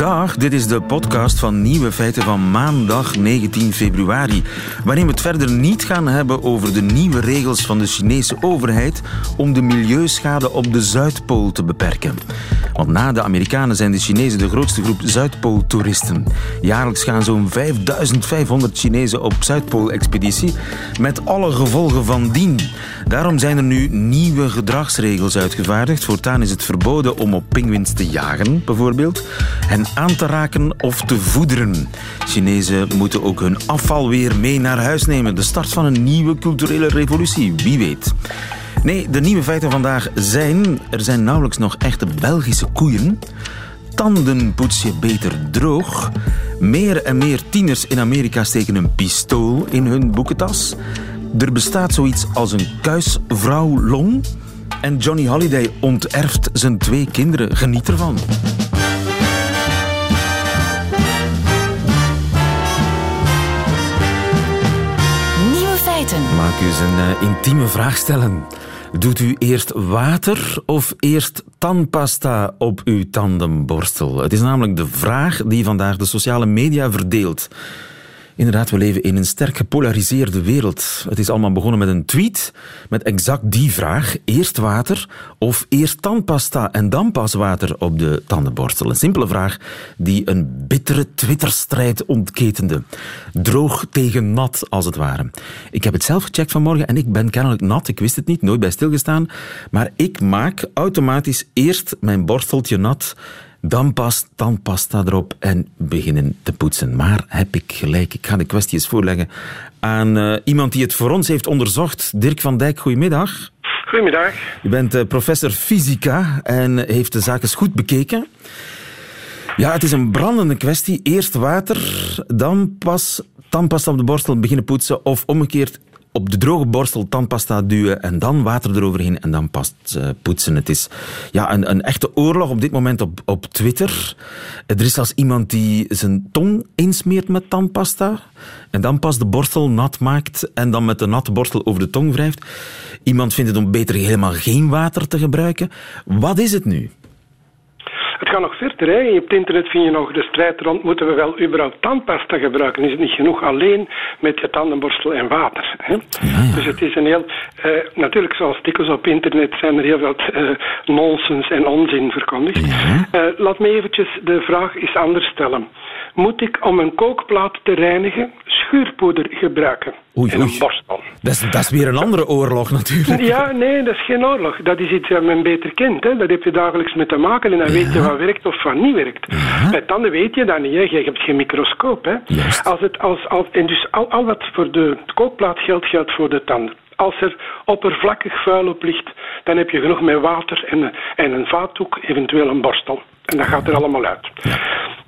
Dag, dit is de podcast van Nieuwe Feiten van maandag 19 februari. Waarin we het verder niet gaan hebben over de nieuwe regels van de Chinese overheid om de milieuschade op de Zuidpool te beperken. Want na de Amerikanen zijn de Chinezen de grootste groep Zuidpooltoeristen. Jaarlijks gaan zo'n 5500 Chinezen op Zuidpool-expeditie, met alle gevolgen van dien. Daarom zijn er nu nieuwe gedragsregels uitgevaardigd. Voortaan is het verboden om op pinguïns te jagen, bijvoorbeeld, hen aan te raken of te voederen. Chinezen moeten ook hun afval weer mee naar huis nemen. De start van een nieuwe culturele revolutie, wie weet. Nee, de nieuwe feiten vandaag zijn... Er zijn nauwelijks nog echte Belgische koeien. Tanden poets je beter droog. Meer en meer tieners in Amerika steken een pistool in hun boekentas. Er bestaat zoiets als een kuisvrouwlong. En Johnny Holiday onterft zijn twee kinderen. Geniet ervan. Feiten. Maak u eens een eh, intieme vraag stellen. Doet u eerst water of eerst tandpasta op uw tandenborstel? Het is namelijk de vraag die vandaag de sociale media verdeelt. Inderdaad, we leven in een sterk gepolariseerde wereld. Het is allemaal begonnen met een tweet met exact die vraag. Eerst water of eerst tandpasta en dan pas water op de tandenborstel? Een simpele vraag die een bittere Twitterstrijd ontketende. Droog tegen nat, als het ware. Ik heb het zelf gecheckt vanmorgen en ik ben kennelijk nat. Ik wist het niet, nooit bij stilgestaan. Maar ik maak automatisch eerst mijn borsteltje nat dan pas tandpasta erop en beginnen te poetsen. Maar heb ik gelijk? Ik ga de kwestie eens voorleggen aan uh, iemand die het voor ons heeft onderzocht. Dirk van Dijk, goedemiddag. Goedemiddag. U bent uh, professor fysica en heeft de zaak eens goed bekeken. Ja, het is een brandende kwestie. Eerst water, dan pas tandpasta op de borstel beginnen poetsen of omgekeerd op de droge borstel tandpasta duwen en dan water eroverheen en dan pas uh, poetsen. Het is ja, een, een echte oorlog op dit moment op, op Twitter. Er is zelfs iemand die zijn tong insmeert met tandpasta en dan pas de borstel nat maakt en dan met de natte borstel over de tong wrijft. Iemand vindt het om beter helemaal geen water te gebruiken. Wat is het nu? Het gaat nog verder. Hè. Op het internet vind je nog de strijd rond moeten we wel überhaupt tandpasta gebruiken. Is het niet genoeg alleen met je tandenborstel en water? Hè? Ja, ja. Dus het is een heel... Uh, natuurlijk, zoals dikwijls op internet zijn er heel veel uh, nonsens en onzin verkondigd. Ja. Uh, laat me eventjes de vraag eens anders stellen. Moet ik om een kookplaat te reinigen schuurpoeder gebruiken? Oei, en een borstel? Dat is, dat is weer een andere oorlog natuurlijk. Ja, nee, dat is geen oorlog. Dat is iets dat men beter kent. Hè. Dat heb je dagelijks mee te maken en dan weet je wat werkt of wat niet werkt. Ja. Bij tanden weet je dat niet. Hè. Je hebt geen microscoop. Hè. Juist. Als het, als, als, en dus al, al wat voor de kookplaat geldt, geldt voor de tanden. Als er oppervlakkig vuil op ligt, dan heb je genoeg met water en, en een vaatdoek, eventueel een borstel. En dat gaat er allemaal uit.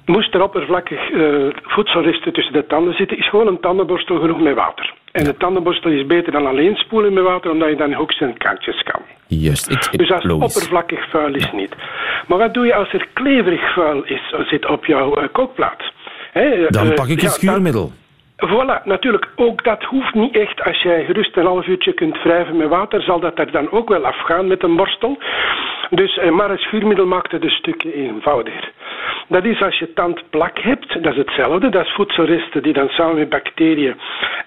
Moest er oppervlakkig uh, voedselresten tussen de tanden zitten, is gewoon een tandenborstel genoeg met water. En de tandenborstel is beter dan alleen spoelen met water, omdat je dan hoeks en kantjes kan. Juist. Ik, ik, Dus als het logisch. oppervlakkig vuil is, niet. Maar wat doe je als er kleverig vuil is, zit op jouw uh, kookplaat? Hè, Dan pak ik een ja, schuurmiddel. Voilà, natuurlijk. Ook dat hoeft niet echt. Als jij gerust een half uurtje kunt wrijven met water, zal dat er dan ook wel afgaan met een borstel. Dus, eh, maar het schuurmiddel maakt het een stukje eenvoudiger. Dat is als je tandplak hebt, dat is hetzelfde. Dat is voedselresten die dan samen met bacteriën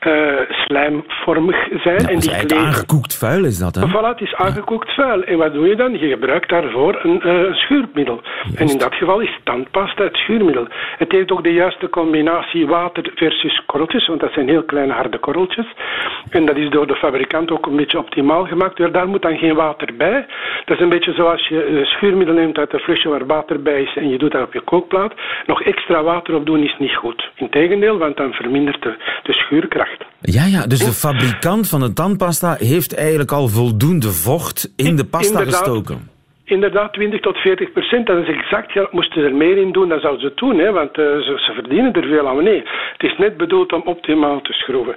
uh, slijmvormig zijn. Ja, en die eigenlijk kleven. aangekoekt vuil is dat, hè? Voilà, het is aangekoekt vuil. En wat doe je dan? Je gebruikt daarvoor een uh, schuurmiddel. En in dat geval is tandpasta het schuurmiddel. Het heeft ook de juiste combinatie water versus korreltjes, want dat zijn heel kleine harde korreltjes. En dat is door de fabrikant ook een beetje optimaal gemaakt. Dus daar moet dan geen water bij. Dat is een beetje zoals je uh, schuurmiddel neemt uit een flesje waar water bij is en je doet dat op je kookplaat. Nog extra water op doen is niet goed. Integendeel, want dan vermindert de, de schuurkracht. Ja, ja, dus de fabrikant van de tandpasta heeft eigenlijk al voldoende vocht in de pasta Inderdaad. gestoken. Inderdaad, 20 tot 40 procent. Dat is exact geld. Moesten ze er meer in doen, dan zouden ze het doen. Hè, want uh, ze, verdienen er veel aan. Nee, het is net bedoeld om optimaal te schroeven.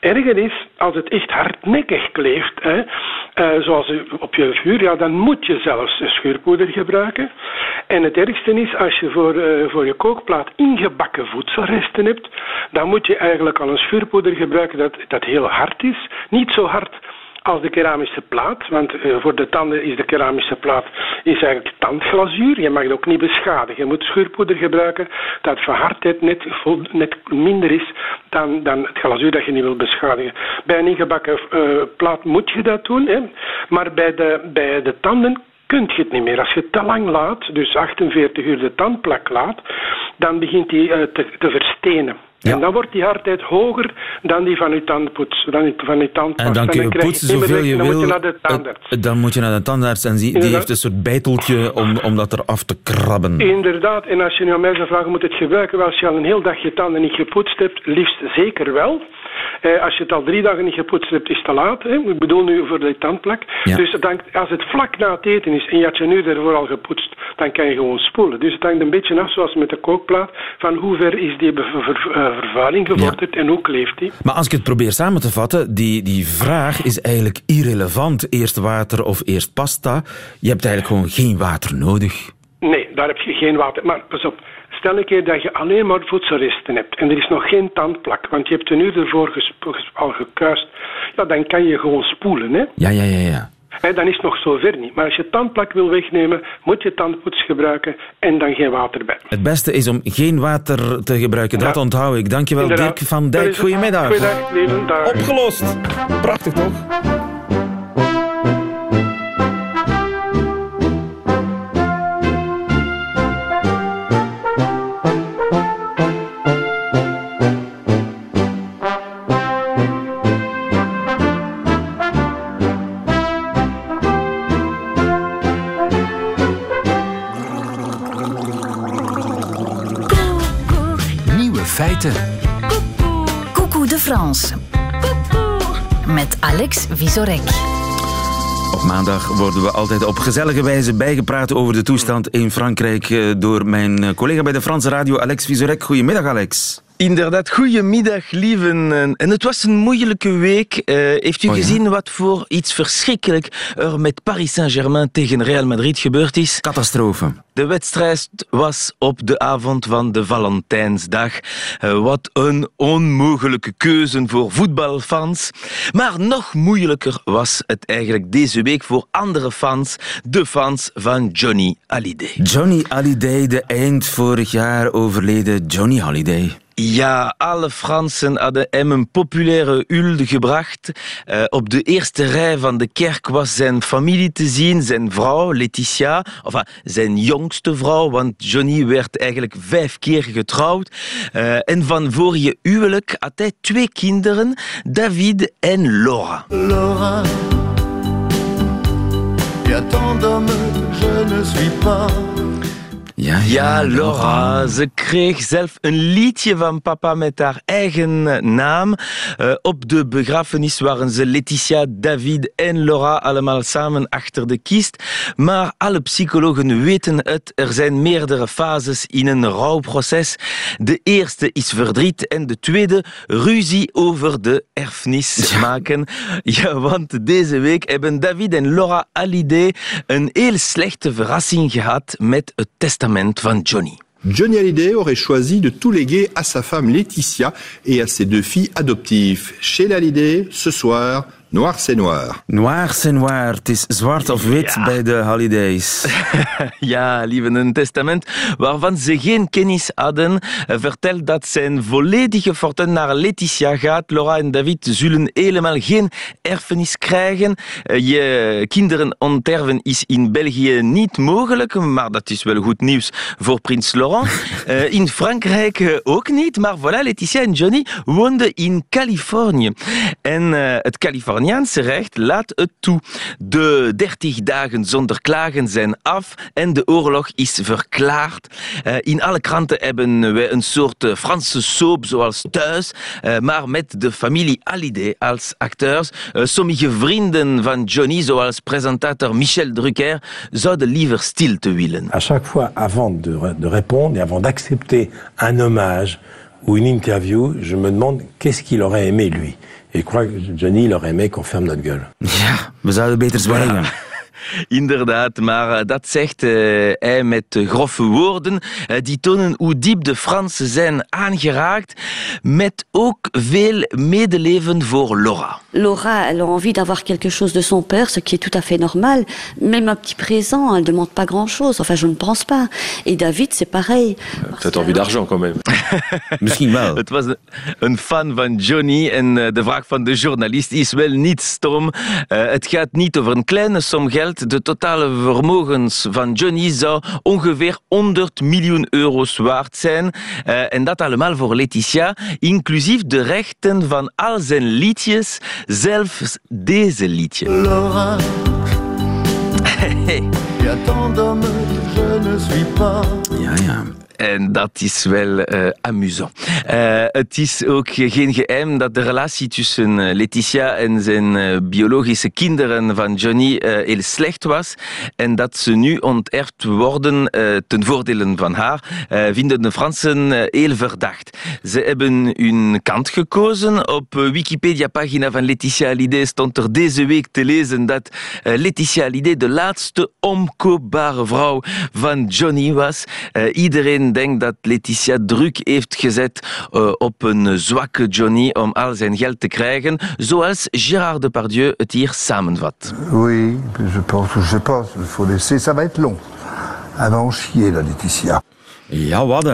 Erger is, als het echt hardnekkig kleeft, hè, uh, zoals op je vuur, ja, dan moet je zelfs schuurpoeder gebruiken. En het ergste is, als je voor, uh, voor je kookplaat ingebakken voedselresten hebt, dan moet je eigenlijk al een schuurpoeder gebruiken dat, dat heel hard is. Niet zo hard als de keramische plaat. Want uh, voor de tanden is de keramische plaat is eigenlijk tandglazuur. Je mag het ook niet beschadigen. Je moet schuurpoeder gebruiken dat van hardheid net, net minder is dan, dan het glazuur dat je niet wil beschadigen. Bij een ingebakken uh, plaat moet je dat doen. Hè. Maar bij de, bij de tanden kun je het niet meer. Als je te lang laat, dus 48 uur de tandplak laat, dan begint die uh, te, te verstenen. Ja. En dan wordt die hardheid hoger dan die van je tandpoets, dan die van je tandpasta. En dan kun je poetsen zoveel je dan wil. Moet je naar de tandarts. Dan moet je naar de tandarts en die, die heeft een soort bijteltje om, om dat eraf te krabben. Inderdaad, en als je nu aan mij zou vragen, moet het gebruiken? Wel, als je al een heel dag je tanden niet gepoetst hebt, liefst zeker wel. Eh, als je het al drie dagen niet gepoetst hebt, is het te laat. Hè? Ik bedoel nu voor de tandplak. Ja. Dus dan, als het vlak na het eten is en je had je nu ervoor al gepoetst, dan kan je gewoon spoelen. Dus het hangt een beetje af, zoals met de kookplaat, van hoe ver is die ver, ver, uh, vervuiling gevorderd ja. en hoe kleeft die. Maar als ik het probeer samen te vatten, die, die vraag is eigenlijk irrelevant. Eerst water of eerst pasta. Je hebt eigenlijk gewoon geen water nodig. Nee, daar heb je geen water. Maar pas op, stel een keer dat je alleen maar voedselresten hebt en er is nog geen tandplak, want je hebt een uur ervoor al gekuist, ja, dan kan je gewoon spoelen. Hè? Ja, ja, ja, ja. He, dan is het nog zover niet. Maar als je tandplak wil wegnemen, moet je tandpoets gebruiken en dan geen water bij. Het beste is om geen water te gebruiken. Dat ja. onthoud ik. Dankjewel, Inderdaad. Dirk van Dijk. Goedemiddag. Goeiedag, lieve dag. Opgelost. Prachtig, toch? Alex Visorek. Op maandag worden we altijd op gezellige wijze bijgepraat over de toestand in Frankrijk door mijn collega bij de Franse radio, Alex Visorek. Goedemiddag, Alex. Inderdaad, goedemiddag lieven. En het was een moeilijke week. Uh, heeft u oh, gezien ja? wat voor iets verschrikkelijk er met Paris Saint-Germain tegen Real Madrid gebeurd is? Catastrofe. De wedstrijd was op de avond van de Valentijnsdag. Uh, wat een onmogelijke keuze voor voetbalfans. Maar nog moeilijker was het eigenlijk deze week voor andere fans. De fans van Johnny Hallyday. Johnny Hallyday, de eind vorig jaar overleden Johnny Hallyday. Ja, alle Fransen hadden hem een populaire hulde gebracht. Uh, op de eerste rij van de kerk was zijn familie te zien, zijn vrouw Letitia, enfin, zijn jongste vrouw, want Johnny werd eigenlijk vijf keer getrouwd. Uh, en van voor je huwelijk had hij twee kinderen, David en Laura. Laura, tant je ne suis pas. Ja, ja, Laura. Ze kreeg zelf een liedje van papa met haar eigen naam. Uh, op de begrafenis waren ze Letitia, David en Laura allemaal samen achter de kist. Maar alle psychologen weten het. Er zijn meerdere fases in een rouwproces. De eerste is verdriet en de tweede ruzie over de erfenis ja. maken. Ja, want deze week hebben David en Laura Hallyday een heel slechte verrassing gehad met het testament Johnny. Johnny Hallyday aurait choisi de tout léguer à sa femme Laetitia et à ses deux filles adoptives. Chez Hallyday, ce soir, Noir c'est noir. Noir c'est noir. Het is zwart of wit ja. bij de holidays. ja, lieve, een testament waarvan ze geen kennis hadden vertelt dat zijn volledige fortuin naar Letitia gaat. Laura en David zullen helemaal geen erfenis krijgen. Je kinderen onterven is in België niet mogelijk, maar dat is wel goed nieuws voor prins Laurent. in Frankrijk ook niet, maar voilà, Letitia en Johnny woonden in Californië. En het Californië Californiaanse recht laat het toe. De 30 dagen zonder klagen zijn af en de oorlog is verklaard. Uh, in alle kranten hebben wij een soort Franse soap zoals thuis, uh, maar met de familie Hallyday als acteurs. Sommige vrienden van Johnny, zoals presentator Michel Drucker, zouden liever stilte willen. À chaque fois, avant de, de répondre et avant d'accepter un hommage ou une interview, je me demande qu'est-ce qu'il aurait aimé lui. Et je crois que Johnny, il aurait aimé qu'on ferme notre gueule. Ja, we zouden beter zwijgen. Inderdaad, maar eh, dat zegt eh, hij met grove woorden. Eh, die tonen hoe diep de Fransen zijn aangeraakt, met ook veel medeleven voor Laura. Laura, elle a envie d'avoir quelque chose de son père, ce qui est tout à fait normal. Même un petit présent, elle demande pas grand-chose. Enfin, je ne pense pas. Et David, c'est pareil. Peut-être envie d'argent quand même. Misschien wel. Het was een- fan van Johnny en de vraag van de journalist is wel niet stom. Het gaat niet over een kleine som geld. De totale vermogens van Johnny zou ongeveer 100 miljoen euro's waard zijn. Eh, en dat allemaal voor Letitia, inclusief de rechten van al zijn liedjes, zelfs deze liedje. Laura, y a tant d'hommes, je ne suis pas. Ja, ja. En dat is wel eh, amusant. Eh, het is ook geen geheim dat de relatie tussen eh, Letitia en zijn biologische kinderen van Johnny heel slecht was. En dat ze nu onterfd worden ten voordele van haar, vinden de Fransen heel verdacht. Ze hebben hun kant gekozen. Op Wikipedia-pagina van Letitia Hallyday stond er deze week te lezen dat Letitia Hallyday de laatste omkoopbare vrouw van Johnny was. Eh, iedereen denkt dat Letitia druk heeft gezet eh, op een zwakke Johnny om al zijn geld te krijgen, zoals Gérard Depardieu het hier samenvat. Oui, je pense, je il faut laisser, ça va être long. En chier, la Laetitia. Ja, wat?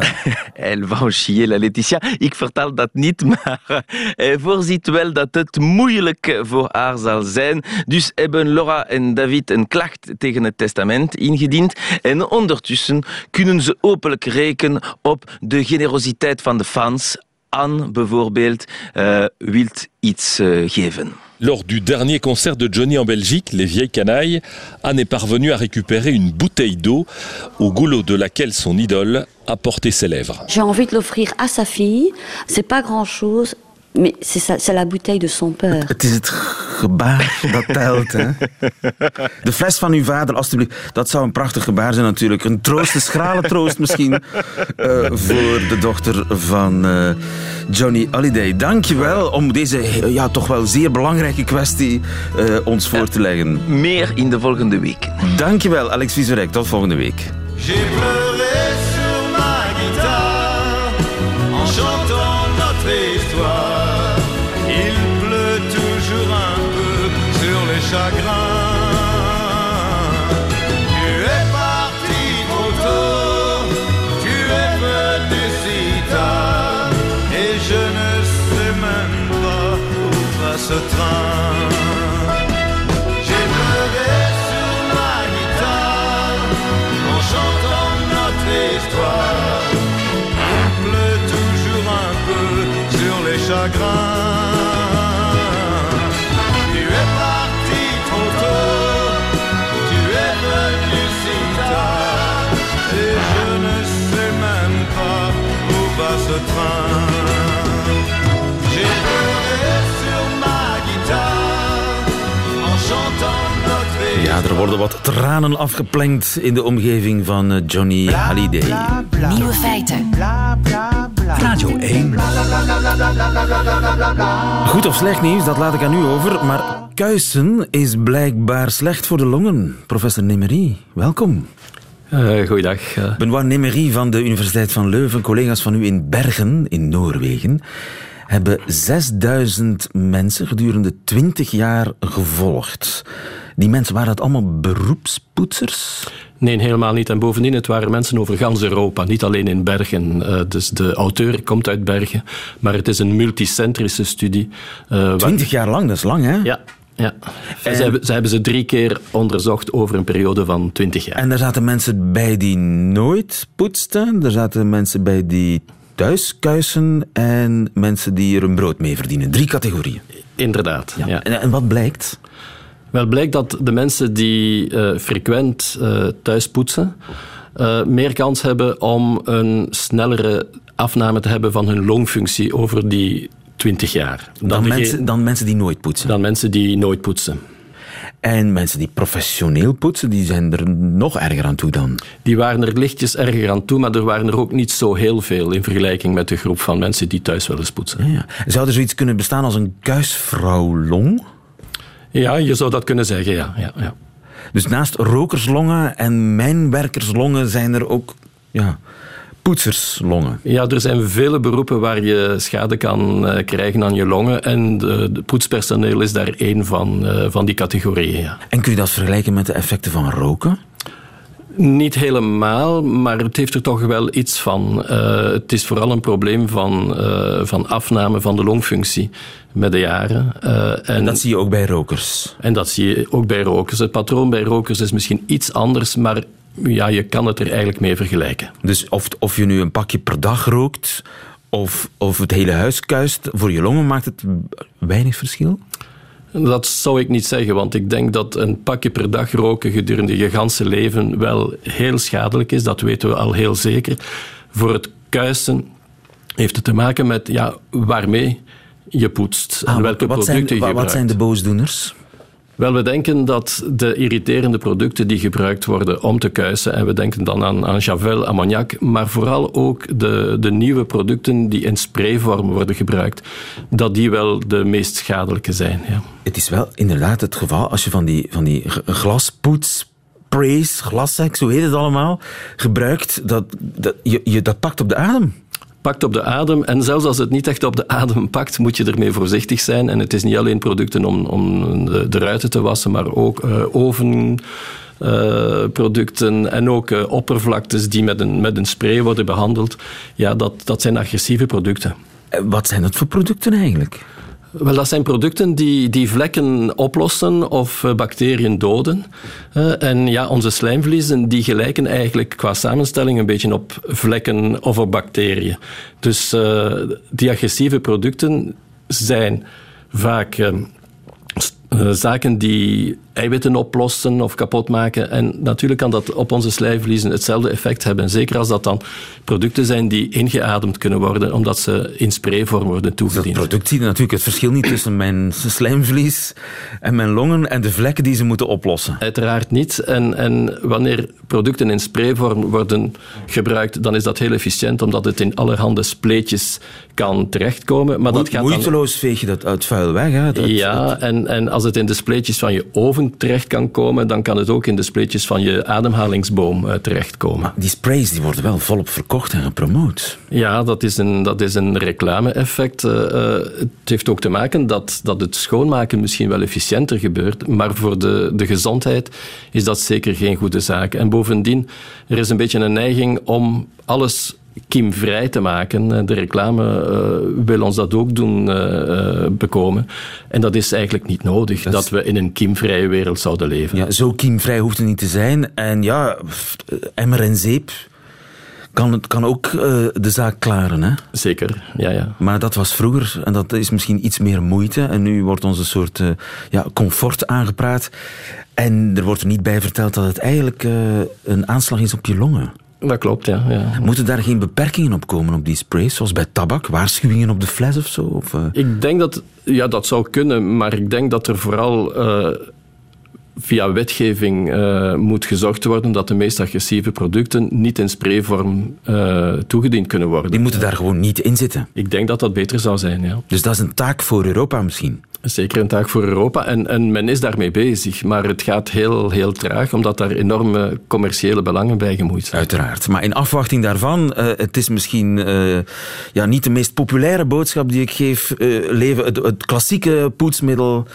Elle va en chier, la Letitia. Ik vertel dat niet, maar eh, hij voorziet wel dat het moeilijk voor haar zal zijn. Dus hebben Laura en David een klacht tegen het testament ingediend. En ondertussen kunnen ze openlijk rekenen op de generositeit van de fans. Anne bijvoorbeeld eh, wil iets eh, geven. Lors du dernier concert de Johnny en Belgique, Les Vieilles Canailles, Anne est parvenue à récupérer une bouteille d'eau au goulot de laquelle son idole a porté ses lèvres. J'ai envie de l'offrir à sa fille. C'est pas grand-chose, mais c'est la bouteille de son père. Het is het gebaar dat telt. Hè? De fles van uw vader, alstublieft. Dat zou een prachtig gebaar zijn natuurlijk. Een troost, een schrale troost misschien. eh, voor de dochter van eh, Johnny Hallyday. Dank je wel om deze ja, toch wel zeer belangrijke kwestie eh, ons voor te leggen. Meer in de volgende week. Dank je wel, Alex Vizorek. Tot volgende week. J'ai pleuré sur ma guitare en chagrins. Tu es parti trop tôt, tu es venu si tard, et je ne sais même pas où va ce train. J'ai pleuré sur ma guitare en chantant notre histoire. Il pleut toujours un peu sur les chagrins. Ce train. J'ai pleuré sur ma guitare en chantant notre histoire. Ja, er worden wat tranen afgeplenkt in de omgeving van eh, Johnny Hallyday. Nieuwe feiten. Radio 1. Goed of slecht nieuws, dat laat ik aan u over. Maar kuisen is blijkbaar slecht voor de longen. Professor Nemery, welkom. Uh, goeiedag. Uh. Benoit Nemery van de Universiteit van Leuven, collega's van u in Bergen, in Noorwegen, hebben 6000 mensen gedurende 20 jaar gevolgd. Die mensen, waren dat allemaal beroepspoetsers? Nee, helemaal niet. En bovendien, het waren mensen over gans Europa, niet alleen in Bergen. Uh, dus de auteur komt uit Bergen, maar het is een multicentrische studie. Uh, 20 jaar lang, dat is lang, hè? Ja. Ja, en... ze, hebben, ze hebben ze drie keer onderzocht over een periode van 20 jaar. En er zaten mensen bij die nooit poetsten, er zaten mensen bij die thuis kuisen en mensen die er een brood mee verdienen. Drie categorieën. Inderdaad. Ja. ja. En, en wat blijkt? Wel blijkt dat de mensen die uh, frequent uh, thuis poetsen, uh, meer kans hebben om een snellere afname te hebben van hun longfunctie over die 20 jaar. Dan, dan, mensen, dan mensen die nooit poetsen? Dan mensen die nooit poetsen. En mensen die professioneel poetsen, die zijn er nog erger aan toe dan. Die waren er lichtjes erger aan toe, maar er waren er ook niet zo heel veel in vergelijking met de groep van mensen die thuis wel eens poetsen. Ja, ja. Zou er zoiets kunnen bestaan als een kuisvrouwlong? Ja, je zou dat kunnen zeggen, ja. ja, ja. Dus naast rokerslongen en mijnwerkerslongen zijn er ook ja, poetserslongen. Ja, er zijn vele beroepen waar je schade kan uh, krijgen aan je longen. En de, de poetspersoneel is daar één van, uh, van die categorieën. Ja. En kun je dat vergelijken met de effecten van roken? Niet helemaal, maar het heeft er toch wel iets van. Uh, het is vooral een probleem van, uh, van afname van de longfunctie met de jaren. Uh, en, en, dat zie je ook bij rokers? En dat zie je ook bij rokers. Het patroon bij rokers is misschien iets anders, maar ja, je kan het er eigenlijk mee vergelijken. Dus of, of je nu een pakje per dag rookt of, of het hele huis kuist, voor je longen maakt het weinig verschil? Dat zou ik niet zeggen, want ik denk dat een pakje per dag roken gedurende je ganse leven wel heel schadelijk is. Dat weten we al heel zeker. Voor het kuisen heeft het te maken met ja, waarmee je poetst ah, en welke wat producten zijn, je gebruikt. Wat zijn de boosdoeners? Wel, we denken dat de irriterende producten die gebruikt worden om te kuisen, en we denken dan aan, aan Javel, ammoniak, maar vooral ook de, de nieuwe producten die in sprayvorm worden gebruikt, dat die wel de meest schadelijke zijn. Ja. Het is wel inderdaad het geval als je van die, van die glaspoets sprays, glasseks, hoe heet het allemaal, gebruikt, dat, dat, je, je, dat pakt op de adem pakt op de adem. En zelfs als het niet echt op de adem pakt, moet je ermee voorzichtig zijn. En het is niet alleen producten om, om de, de ruiten te wassen, maar ook uh, oven. Uh, producten en ook uh, oppervlaktes die met een, met een spray worden behandeld. Ja, dat, dat zijn agressieve producten. Wat zijn dat voor producten eigenlijk? Wel, dat zijn producten die, die vlekken oplossen of bacteriën doden. Uh, en ja, onze slijmvliezen die gelijken eigenlijk qua samenstelling een beetje op vlekken of op bacteriën. Dus uh, die agressieve producten zijn vaak uh, zaken die eiwitten oplossen of kapot maken. En natuurlijk kan dat op onze slijmvliezen hetzelfde effect hebben. Zeker als dat dan producten zijn die ingeademd kunnen worden, omdat ze in sprayvorm worden toegediend. Dat product ziet natuurlijk het verschil niet tussen mijn slijmvlies en mijn longen en de vlekken die ze moeten oplossen. Uiteraard niet. En, en wanneer producten in sprayvorm worden gebruikt, dan is dat heel efficiënt, omdat het in allerhande spleetjes kan terechtkomen. Maar dat gaat Moeiteloos dan... veeg je dat uit vuil weg. Hè? Dat, ja, dat... En, en als het in de spleetjes van je oven terecht kan komen, dan kan het ook in de spleetjes van je ademhalingsboom uh, terechtkomen. Maar die sprays die worden wel volop verkocht en gepromoot. Ja, dat is een, dat is een reclame-effect. Uh, het heeft ook te maken dat, dat het schoonmaken misschien wel efficiënter gebeurt, maar voor de, de gezondheid is dat zeker geen goede zaak. En bovendien, er is een beetje een neiging om alles kiemvrij te maken. De reclame uh, wil ons dat ook doen uh, bekomen. En dat is eigenlijk niet nodig, dat, dat we in een kiemvrije wereld zouden leven. Ja, zo kiemvrij hoeft het niet te zijn. En ja, emmer en zeep kan, het, kan ook uh, de zaak klaren. Hè? Zeker, ja, ja. Maar dat was vroeger en dat is misschien iets meer moeite. En nu wordt ons een soort uh, ja, comfort aangepraat. En er wordt er niet bij verteld dat het eigenlijk uh, een aanslag is op je longen. Dat klopt, ja, ja. Moeten daar geen beperkingen op komen op die sprays, zoals bij tabak? Waarschuwingen op de fles of zo? Of, uh... Ik denk dat, ja, dat zou kunnen, maar ik denk dat er vooral uh, via wetgeving uh, moet gezorgd worden dat de meest agressieve producten niet in sprayvorm toegediend kunnen worden. Die moeten daar gewoon niet in zitten? Ik denk dat dat beter zou zijn, ja. Dus dat is een taak voor Europa misschien? Zeker een taak voor Europa en, en men is daarmee bezig. Maar het gaat heel, heel traag, omdat daar enorme commerciële belangen bij gemoeid zijn. Uiteraard. Maar in afwachting daarvan, uh, het is misschien uh, ja, niet de meest populaire boodschap die ik geef. Uh, leven het, het, klassieke poetsmiddel,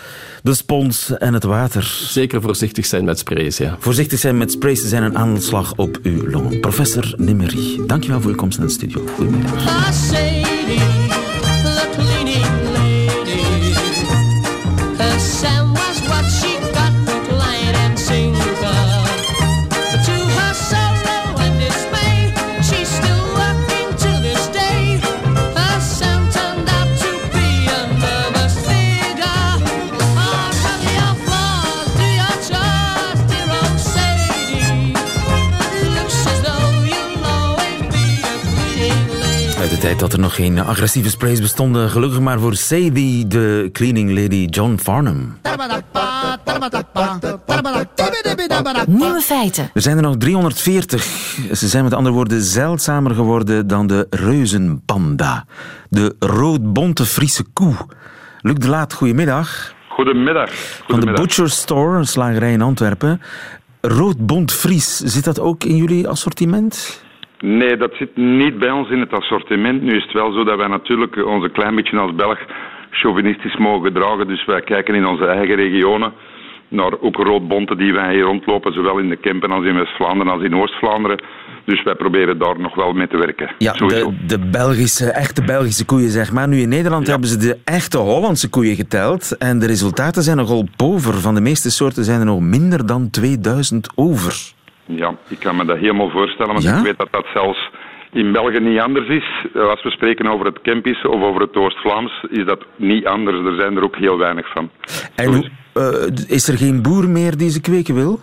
de spons en het water. Zeker voorzichtig zijn met sprays, ja. Voorzichtig zijn met sprays zijn een aanslag op uw longen. Professor Nimmery, dankjewel voor uw komst naar de studio. Goedemiddag. Geen agressieve sprays bestonden. Gelukkig maar voor Sadie, de cleaning lady John Farnham. Nieuwe feiten. Er zijn er nog 340. Ze zijn met andere woorden zeldzamer geworden dan de reuzenpanda. De roodbonte Friese koe. Luc de Laat, goedemiddag. Goedemiddag. Van de Butcher Store, een slagerij in Antwerpen. Roodbont Fries, zit dat ook in jullie assortiment? Nee, dat zit niet bij ons in het assortiment. Nu is het wel zo dat wij natuurlijk ons een klein beetje als Belg chauvinistisch mogen gedragen. Dus wij kijken in onze eigen regionen naar ook roodbonten die wij hier rondlopen, zowel in de Kempen als in West-Vlaanderen als in Oost-Vlaanderen. Dus wij proberen daar nog wel mee te werken. Ja, de, de Belgische, echte Belgische koeien, zeg maar. Nu in Nederland hebben ze de echte Hollandse koeien geteld. En de resultaten zijn nogal pover. Van de meeste soorten zijn er nog minder dan 2000 over. Ja, ik kan me dat helemaal voorstellen, want ik weet dat dat zelfs in België niet anders is. Als we spreken over het Kempische of over het Oost-Vlaams, is dat niet anders. Er zijn er ook heel weinig van. En hoe, uh, is er geen boer meer die ze kweken wil?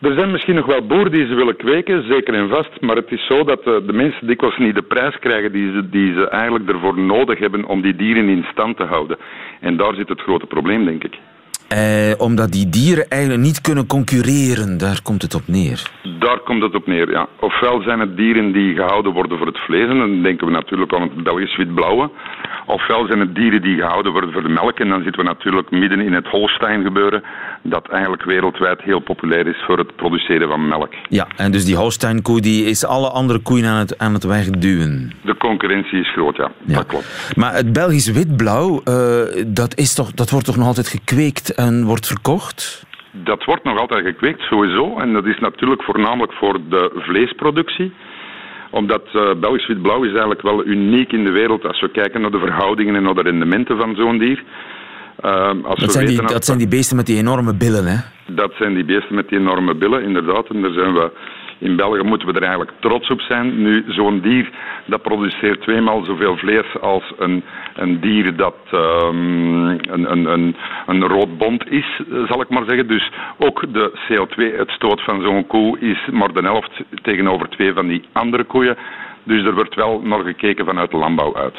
Er zijn misschien nog wel boeren die ze willen kweken, zeker en vast. Maar het is zo dat de, de mensen dikwijls niet de prijs krijgen die ze, die ze eigenlijk ervoor nodig hebben om die dieren in stand te houden. En daar zit het grote probleem, denk ik. Eh, omdat die dieren eigenlijk niet kunnen concurreren, daar komt het op neer. Daar komt het op neer, ja. Ofwel zijn het dieren die gehouden worden voor het vlees, en dan denken we natuurlijk aan het Belgisch wit-blauwe. Ofwel zijn het dieren die gehouden worden voor de melk, en dan zitten we natuurlijk midden in het Holstein gebeuren, dat eigenlijk wereldwijd heel populair is voor het produceren van melk. Ja, en dus die Holstein-koe die is alle andere koeien aan het, aan het wegduwen. De concurrentie is groot, ja. Dat klopt. Maar het Belgisch wit-blauw, uh, dat, is toch, dat wordt toch nog altijd gekweekt en wordt verkocht? Dat wordt nog altijd gekweekt, sowieso. En dat is natuurlijk voornamelijk voor de vleesproductie omdat uh, Belgisch wit-blauw is eigenlijk wel uniek in de wereld als we kijken naar de verhoudingen en naar de rendementen van zo'n dier. Als dat, zijn die, dat zijn die beesten met die enorme billen, hè? Dat zijn die beesten met die enorme billen, inderdaad. En daar zijn we in België moeten we er eigenlijk trots op zijn. Nu, zo'n dier dat produceert tweemaal zoveel vlees als een, een dier dat um, een, een, een, een rood bond is, zal ik maar zeggen. Dus ook de CO2-uitstoot van zo'n koe is maar de helft tegenover twee van die andere koeien. Dus er wordt wel naar gekeken vanuit de landbouw uit.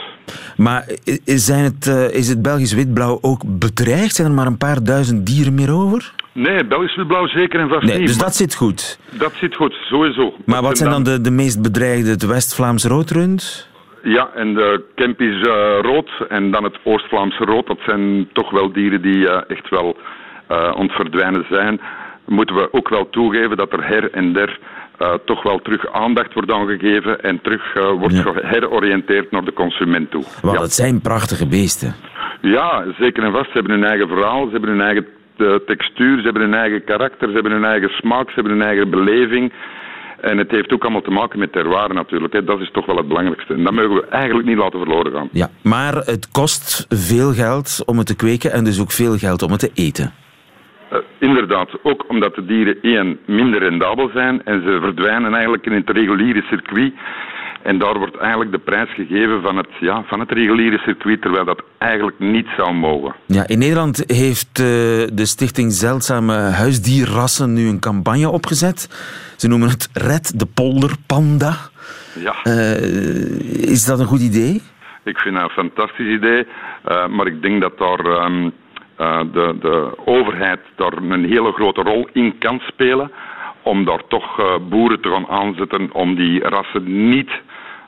Maar zijn het, uh, is het Belgisch witblauw ook bedreigd? Zijn er maar een paar duizend dieren meer over? Nee, Belgisch witblauw zeker en vast nee, niet. Dus dat zit goed? Dat zit goed, sowieso. Maar wat zijn dan de, de meest bedreigde? Het West-Vlaams roodrund? Ja, en de Kempisch uh, rood en dan het Oost-Vlaamse rood. Dat zijn toch wel dieren die uh, echt wel uh, ontverdwijnen zijn. Moeten we ook wel toegeven dat er her en der uh, toch wel terug aandacht wordt aangegeven en terug uh, wordt ja. heroriënteerd naar de consument toe. Want ja. het zijn prachtige beesten. Ja, zeker en vast. Ze hebben hun eigen verhaal, ze hebben hun eigen de textuur, ze hebben hun eigen karakter, ze hebben hun eigen smaak, ze hebben hun eigen beleving. En het heeft ook allemaal te maken met terroir natuurlijk. Hè. Dat is toch wel het belangrijkste. En dat mogen we eigenlijk niet laten verloren gaan. Ja, maar het kost veel geld om het te kweken en dus ook veel geld om het te eten. Uh, inderdaad, ook omdat de dieren één minder rendabel zijn en ze verdwijnen eigenlijk in het reguliere circuit. En daar wordt eigenlijk de prijs gegeven van het, ja, van het reguliere circuit, terwijl dat eigenlijk niet zou mogen. Ja, in Nederland heeft uh, de stichting Zeldzame Huisdierrassen nu een campagne opgezet. Ze noemen het Red de Polderpanda. Ja. Uh, is dat een goed idee? Ik vind dat een fantastisch idee, maar ik denk dat daar... Um, uh, de, de overheid daar een hele grote rol in kan spelen om daar toch uh, boeren te gaan aanzetten om die rassen niet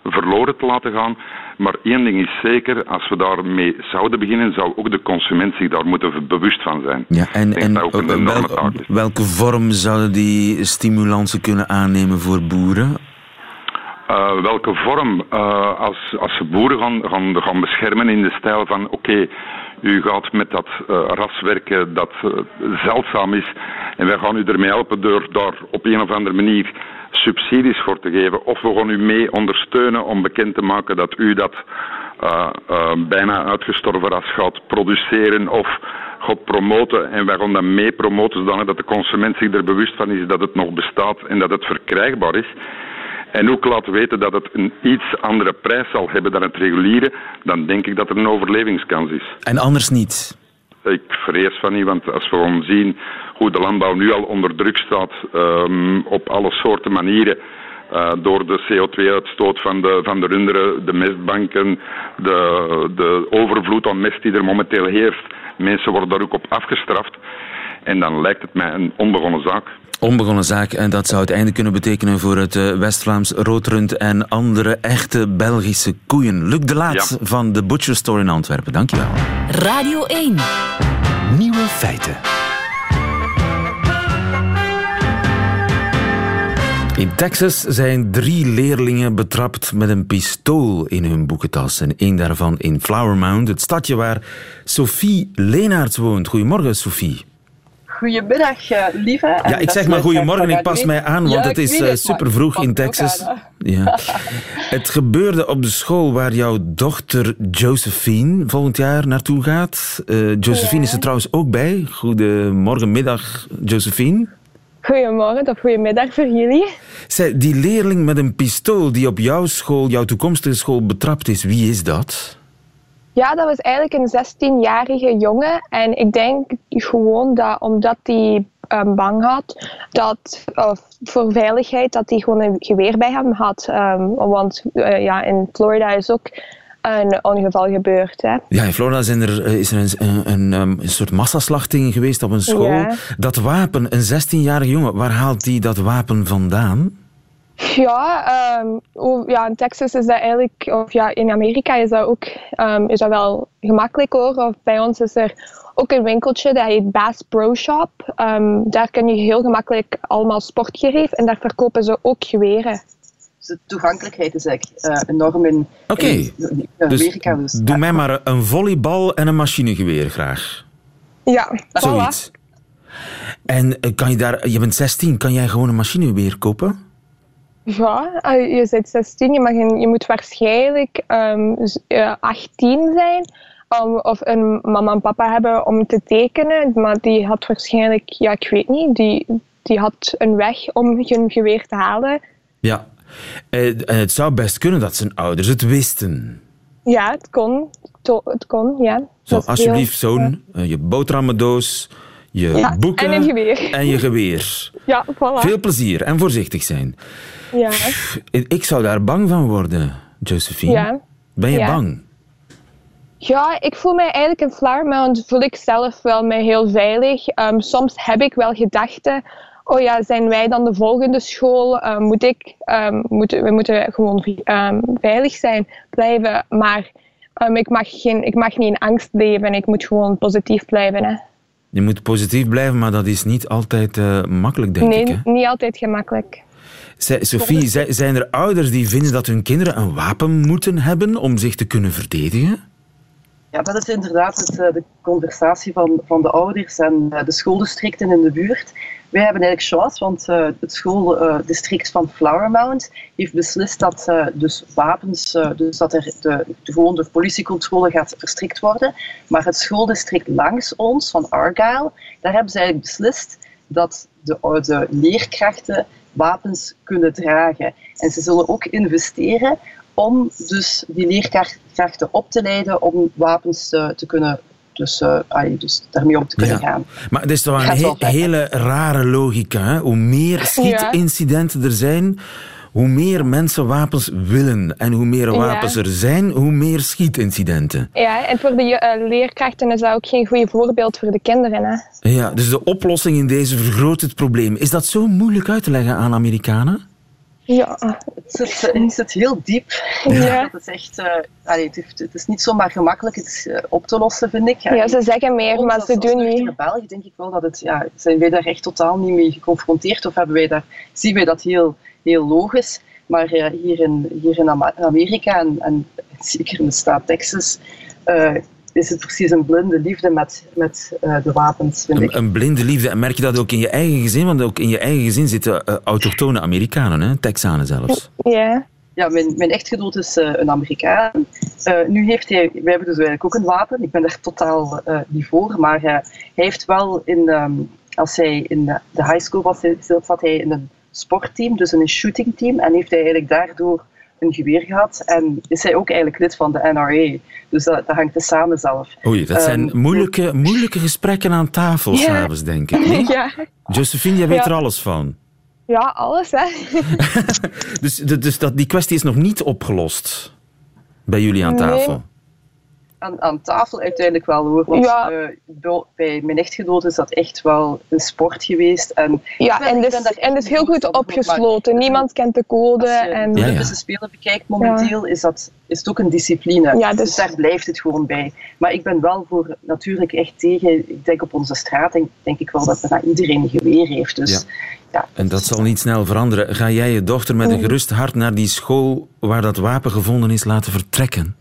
verloren te laten gaan. Maar één ding is zeker, als we daarmee zouden beginnen, zou ook de consument zich daar moeten bewust van zijn. Ja, en, en wel, welke vorm zouden die stimulansen kunnen aannemen voor boeren? Uh, welke vorm? Uh, als, als ze boeren gaan, gaan, gaan beschermen in de stijl van oké, okay, u gaat met dat uh, ras werken dat zeldzaam is en wij gaan u ermee helpen door daar op een of andere manier subsidies voor te geven. Of we gaan u mee ondersteunen om bekend te maken dat u dat uh, bijna uitgestorven ras gaat produceren of gaat promoten. En wij gaan dat mee promoten zodat de consument zich er bewust van is dat het nog bestaat en dat het verkrijgbaar is. En ook laten weten dat het een iets andere prijs zal hebben dan het reguliere, dan denk ik dat er een overlevingskans is. En anders niet? Ik vrees van niet, want als we gewoon zien hoe de landbouw nu al onder druk staat um, op alle soorten manieren, Uh, door de CO2-uitstoot van de, van de runderen, de mestbanken, de, de overvloed aan mest die er momenteel heerst. Mensen worden daar ook op afgestraft. En dan lijkt het mij een onbegonnen zaak. Onbegonnen zaak en dat zou het einde kunnen betekenen voor het uh, West-Vlaams roodrund en andere echte Belgische koeien. Luc de Laat Ja. van de Butcher Store in Antwerpen, dankjewel. Radio 1. Nieuwe feiten. In Texas zijn drie leerlingen betrapt met een pistool in hun boekentas. En één daarvan in Flower Mound, het stadje waar Sophie Leenaerts woont. Goedemorgen, Sophie. Goedemiddag, eh, lieve. En Ja, ik zeg maar goedemorgen, ik pas mij aan, 1. want Ja, het is eh, super vroeg in Texas. aan. Ja. Het gebeurde op de school waar jouw dochter Josephine volgend jaar naartoe gaat. Eh, Josephine is er trouwens ook bij. Goedemorgen, middag, Josephine. Goedemorgen of goedemiddag voor jullie. Zij, die leerling met een pistool die op jouw school, jouw toekomstige school, betrapt is, wie is dat? Ja, dat was eigenlijk een 16-jarige jongen. En ik denk gewoon dat omdat hij um, bang had, dat, of voor veiligheid, dat hij gewoon een geweer bij hem had. Um, want uh, ja, in Florida is ook een ongeval gebeurd. Hè. Ja, in Florida zijn er, uh, is er een, een, een, um, een, soort massaslachting geweest op een school. Ja. Dat wapen, een 16-jarige jongen, waar haalt hij dat wapen vandaan? Ja, um, ja, in Texas is dat eigenlijk, of ja, in Amerika is dat ook um, is dat wel gemakkelijk hoor. Of bij ons is er ook een winkeltje dat heet Bass Pro Shop. Um, daar kun je heel gemakkelijk allemaal sportgereed en daar verkopen ze ook geweren. Dus de toegankelijkheid is eigenlijk uh, enorm in, okay. in, in Amerika. Dus, dus doe mij maar een volleybal en een machinegeweer graag. Ja, Zoiets. Voilà. En uh, kan je daar, je bent 16, kan jij gewoon een machinegeweer kopen? Ja, uh, je bent 16, je, mag een, je moet waarschijnlijk um, uh, 18 zijn. Um, of een mama en papa hebben om te tekenen. Maar die had waarschijnlijk, ja, ik weet niet, die, die had een weg om hun geweer te halen. Ja, en het zou best kunnen dat zijn ouders het wisten. Ja, het kon. Het kon, ja. Zo, alsjeblieft, heel, zoon, ja. je boterhammendoos, je ja, boeken en, een geweer. en je geweer. Ja, voilà. Veel plezier en voorzichtig zijn. Ja. Ik zou daar bang van worden, Josephine. Ja. Ben je ja. bang? Ja, ik voel mij eigenlijk in Flower Mound voel ik zelf wel mij heel veilig. Um, soms heb ik wel gedachten, oh ja, zijn wij dan de volgende school? Um, moet ik, um, moet, we moeten gewoon veilig zijn, blijven. Maar ik, mag geen, ik mag niet in angst leven, ik moet gewoon positief blijven. Hè. Je moet positief blijven, maar dat is niet altijd uh, makkelijk, denk nee, ik. Nee, niet altijd gemakkelijk. Sophie, zijn er ouders die vinden dat hun kinderen een wapen moeten hebben om zich te kunnen verdedigen? Ja, dat is inderdaad het, de conversatie van, van de ouders en de schooldistricten in de buurt. Wij hebben eigenlijk chance, want uh, het schooldistrict van Flower Mound heeft beslist dat dus wapens, dus dat er de, de gewoon de politiecontrole gaat verstrikt worden. Maar het schooldistrict langs ons, van Argyle, daar hebben ze eigenlijk beslist dat de, de leerkrachten wapens kunnen dragen. En ze zullen ook investeren om dus die leerkrachten op te leiden om wapens uh, te kunnen, dus, uh, allee, dus daarmee om te kunnen ja. gaan. Maar het is toch een he hele rare logica. Hè? Hoe meer schietincidenten er zijn, hoe meer mensen wapens willen. En hoe meer wapens ja. er zijn, hoe meer schietincidenten. Ja, en voor de uh, leerkrachten is dat ook geen goed voorbeeld voor de kinderen. Hè? Ja, dus de oplossing in deze vergroot het probleem. Is dat zo moeilijk uit te leggen aan Amerikanen? Ja. Het zit, het zit heel diep. Ja. Het, is echt, uh, allee, het, het, is niet zomaar gemakkelijk het is, uh, op te lossen, vind ik. Ja, ze zeggen meer, Ons, maar ze als doen niet. In België denk ik wel dat het, ja, zijn wij daar echt totaal niet mee geconfronteerd of hebben wij daar, zien wij dat heel, heel logisch. Maar uh, hier, in, hier in Amerika en, en zeker in de staat Texas is het precies een blinde liefde met, met uh, de wapens, vind een, ik. Een blinde liefde. En merk je dat ook in je eigen gezin? Want ook in je eigen gezin zitten uh, autochtone Amerikanen, hè? Texanen zelfs. Ja. Ja, mijn, mijn echtgenoot is uh, een Amerikaan. nu heeft hij, wij hebben dus eigenlijk ook een wapen. Ik ben daar totaal niet voor. Maar hij heeft wel, in, um, als hij in de high school was, zat hij in een sportteam, dus in een shootingteam. En heeft hij eigenlijk daardoor een geweer gehad en is hij ook eigenlijk lid van de NRA. Dus dat, dat hangt er samen zelf. Oei, dat zijn um, moeilijke, moeilijke gesprekken aan tafel ja. s'avonds, denk ik. Nee? Ja. Josephine, jij weet ja. er alles van. Ja, alles hè. Dus, dus dat, die kwestie is nog niet opgelost bij jullie aan Nee. Aan, aan tafel uiteindelijk wel hoor. Want Ja. eh, do- bij mijn echtgenoot is dat echt wel een sport geweest. En Ja, ben- en dus, en dus heel goed maar opgesloten. Niemand kent de code. Als je En... de. Olympische Spelen bekijkt momenteel, is, dat, is het ook een discipline. Ja, dus... dus- daar blijft het gewoon bij. Maar ik ben wel voor natuurlijk echt tegen. Ik denk op onze straat, denk, denk ik wel dat bijna iedereen een geweer heeft. Dus Ja. ja, En dat zal niet snel veranderen. Ga jij je dochter met een gerust hart naar die school waar dat wapen gevonden is laten vertrekken?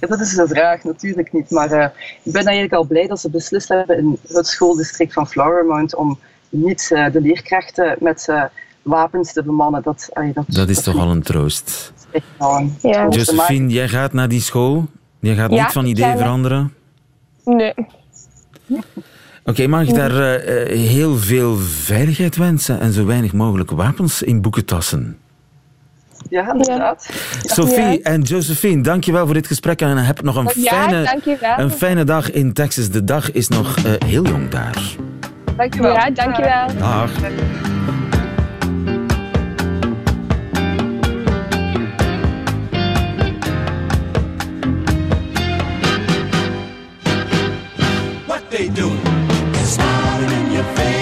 Ja, dat is de vraag, natuurlijk niet. Maar eh, ik ben eigenlijk al blij dat ze beslist hebben in het schooldistrict van Flowermount om niet eh, de leerkrachten met eh, wapens te bemannen. Dat, dat, Dat is toch al een troost. een Ja. Josephine, jij gaat naar die school? Je gaat Ja, niet van idee veranderen? Nee. Oké, mag ik daar heel veel veiligheid wensen en zo weinig mogelijk wapens in boekentassen? Ja, inderdaad. Sophie Ja. en Josephine, dankjewel voor dit gesprek en heb nog een, Ja, fijne, een fijne dag in Texas. De dag is nog eh, heel jong daar. Dankjewel. Ja, dankjewel. Dag. What they do? Smiling in your face.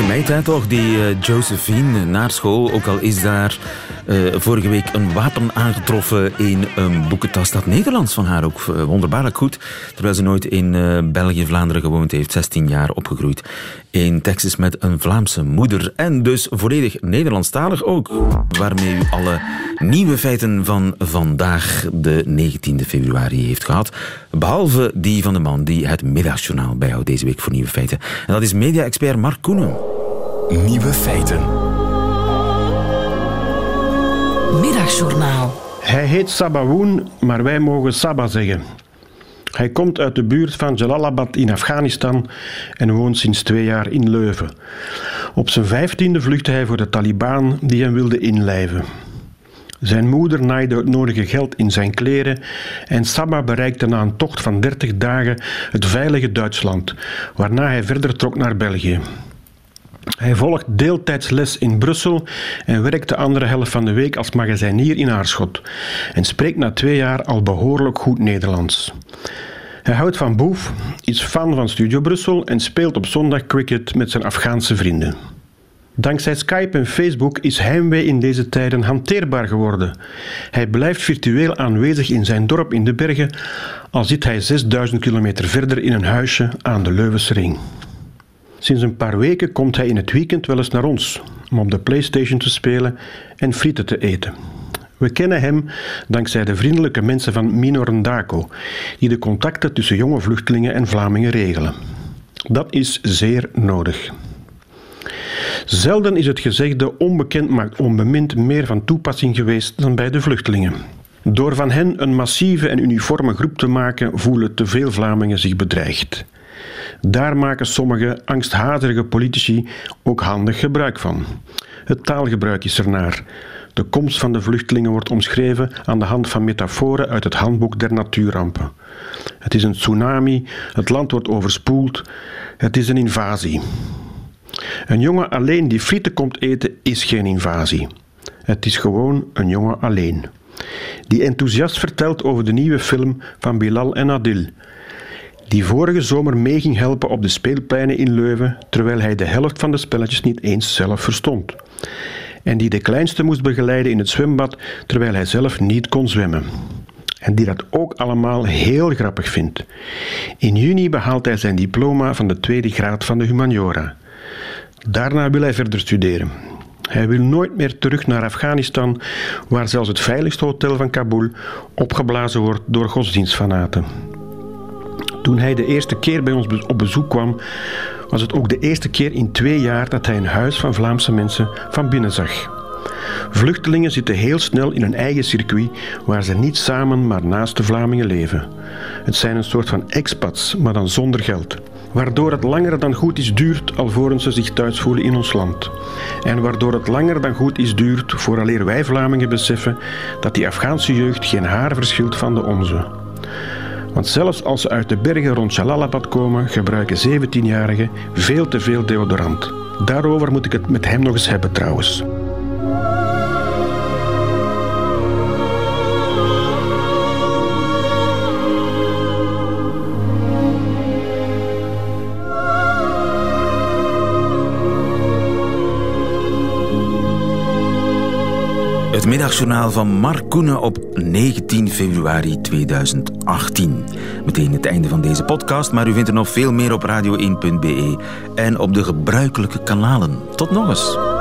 Meid hè, toch, die eh, Josephine naar school. Ook al is daar eh, vorige week een wapen aangetroffen in een boekentas. Dat Nederlands van haar ook eh, wonderbaarlijk goed. Terwijl ze nooit in eh, België, Vlaanderen gewoond heeft. 16 jaar opgegroeid in Texas met een Vlaamse moeder. En dus volledig Nederlandstalig ook. Waarmee u alle nieuwe feiten van vandaag, de 19e februari, heeft gehad. Behalve die van de man die het middagjournaal bijhoudt deze week voor nieuwe feiten. En dat is media-expert Mark Koenen. Nieuwe feiten. Middagjournaal. Hij heet Sabawoon, maar wij mogen Saba zeggen. Hij komt uit de buurt van Jalalabad in Afghanistan en woont sinds twee jaar in Leuven. Op zijn vijftiende vluchtte hij voor de Taliban die hem wilden inlijven. Zijn moeder naaide het nodige geld in zijn kleren en Saba bereikte na een tocht van 30 dagen het veilige Duitsland, waarna hij verder trok naar België. Hij volgt deeltijds les in Brussel en werkt de andere helft van de week als magazijnier in Aarschot en spreekt na twee jaar al behoorlijk goed Nederlands. Hij houdt van boef, is fan van Studio Brussel en speelt op zondag cricket met zijn Afghaanse vrienden. Dankzij Skype en Facebook is heimwee in deze tijden hanteerbaar geworden. Hij blijft virtueel aanwezig in zijn dorp in de bergen, al zit hij 6000 kilometer verder in een huisje aan de Leuvense ring. Sinds een paar weken komt hij in het weekend wel eens naar ons om op de PlayStation te spelen en frieten te eten. We kennen hem dankzij de vriendelijke mensen van Minorendako, die de contacten tussen jonge vluchtelingen en Vlamingen regelen. Dat is zeer nodig. Zelden is het gezegde onbekend maakt onbemind meer van toepassing geweest dan bij de vluchtelingen. Door van hen een massieve en uniforme groep te maken, voelen te veel Vlamingen zich bedreigd. Daar maken sommige angsthazige politici ook handig gebruik van. Het taalgebruik is ernaar. De komst van de vluchtelingen wordt omschreven aan de hand van metaforen uit het handboek der natuurrampen. Het is een tsunami, het land wordt overspoeld, het is een invasie. Een jongen alleen die frieten komt eten is geen invasie. Het is gewoon een jongen alleen. Die enthousiast vertelt over de nieuwe film van Bilal en Adil. Die vorige zomer mee ging helpen op de speelpleinen in Leuven, terwijl hij de helft van de spelletjes niet eens zelf verstond. En die de kleinste moest begeleiden in het zwembad, terwijl hij zelf niet kon zwemmen. En die dat ook allemaal heel grappig vindt. In juni behaalt hij zijn diploma van de tweede graad van de humaniora. Daarna wil hij verder studeren. Hij wil nooit meer terug naar Afghanistan, waar zelfs het veiligste hotel van Kabul opgeblazen wordt door godsdienstfanaten. Toen hij de eerste keer bij ons op bezoek kwam, was het ook de eerste keer in twee jaar dat hij een huis van Vlaamse mensen van binnen zag. Vluchtelingen zitten heel snel in een eigen circuit waar ze niet samen maar naast de Vlamingen leven. Het zijn een soort van expats, maar dan zonder geld. Waardoor het langer dan goed is duurt alvorens ze zich thuis voelen in ons land. En waardoor het langer dan goed is duurt vooraleer wij Vlamingen beseffen dat die Afghaanse jeugd geen haar verschilt van de onze. Want zelfs als ze uit de bergen rond Jalalabad komen, gebruiken 17-jarigen veel te veel deodorant. Daarover moet ik het met hem nog eens hebben trouwens. Het middagjournaal van Mark Koenen op 19 februari 2018. Meteen het einde van deze podcast, maar u vindt er nog veel meer op radio1.be en op de gebruikelijke kanalen. Tot nog eens.